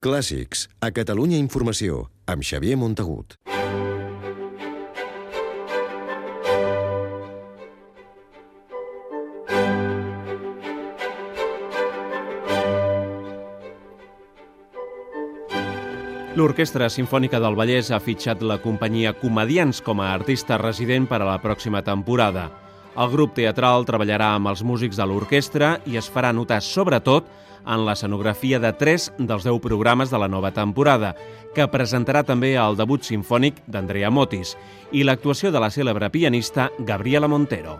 Clàssics, a Catalunya Informació, amb Xavier Montagut. L'Orquestra Simfònica del Vallès ha fitxat la companyia Comedians com a artista resident per a la pròxima temporada. El grup teatral treballarà amb els músics de l'orquestra i es farà notar, sobretot, en l'escenografia de tres dels deu programes de la nova temporada, que presentarà també el debut sinfònic d'Andrea Motis i l'actuació de la cèlebre pianista Gabriela Montero.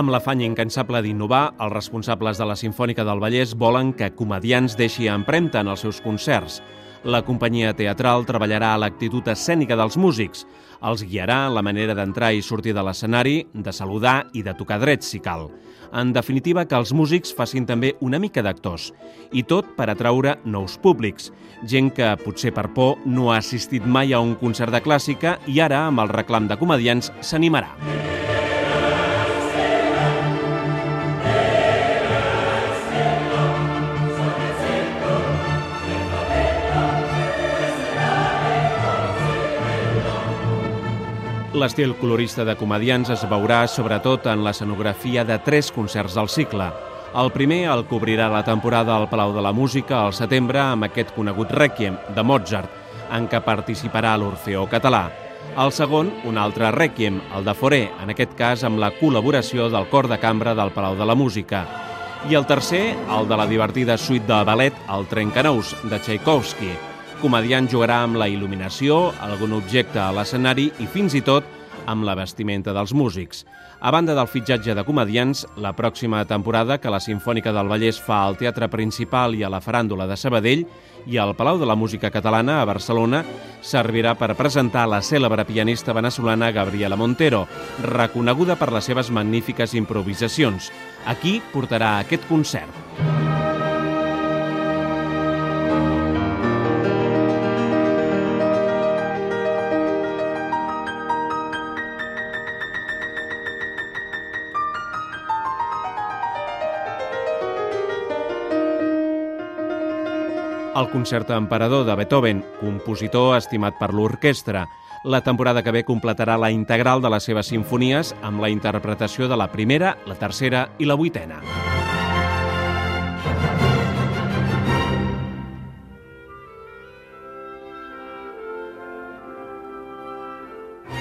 Amb l'afany incansable d'innovar, els responsables de la Sinfònica del Vallès volen que comedians deixi empremta en els seus concerts. La companyia teatral treballarà a l'actitud escènica dels músics, els guiarà la manera d'entrar i sortir de l'escenari, de saludar i de tocar drets, si cal. En definitiva, que els músics facin també una mica d'actors. I tot per atraure nous públics. Gent que, potser per por, no ha assistit mai a un concert de clàssica i ara, amb el reclam de comedians, s'animarà. L'estil colorista de comedians es veurà sobretot en l'escenografia de tres concerts del cicle. El primer el cobrirà la temporada al Palau de la Música al setembre amb aquest conegut Requiem de Mozart, en què participarà l'Orfeó català. El segon, un altre Requiem, el de Foré, en aquest cas amb la col·laboració del Cor de Cambra del Palau de la Música. I el tercer, el de la divertida suite de ballet El Trencanous, de Tchaikovsky, comediant jugarà amb la il·luminació, algun objecte a l'escenari i fins i tot amb la vestimenta dels músics. A banda del fitxatge de comedians, la pròxima temporada que la Sinfònica del Vallès fa al Teatre Principal i a la Faràndula de Sabadell i al Palau de la Música Catalana a Barcelona servirà per presentar la cèlebre pianista venezolana Gabriela Montero, reconeguda per les seves magnífiques improvisacions. Aquí portarà aquest concert. El concert emperador de Beethoven, compositor estimat per l'orquestra. La temporada que ve completarà la integral de les seves sinfonies amb la interpretació de la primera, la tercera i la vuitena.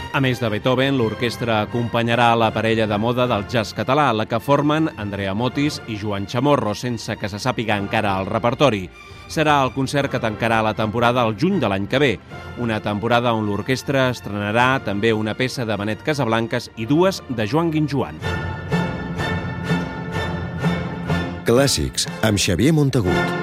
A més de Beethoven, l'orquestra acompanyarà la parella de moda del jazz català, la que formen Andrea Motis i Joan Chamorro, sense que se sàpiga encara el repertori. Serà el concert que tancarà la temporada el juny de l'any que ve, una temporada on l'orquestra estrenarà també una peça de Benet Casablanques i dues de Joan Guinjoan. Clàssics, amb Xavier Montagut.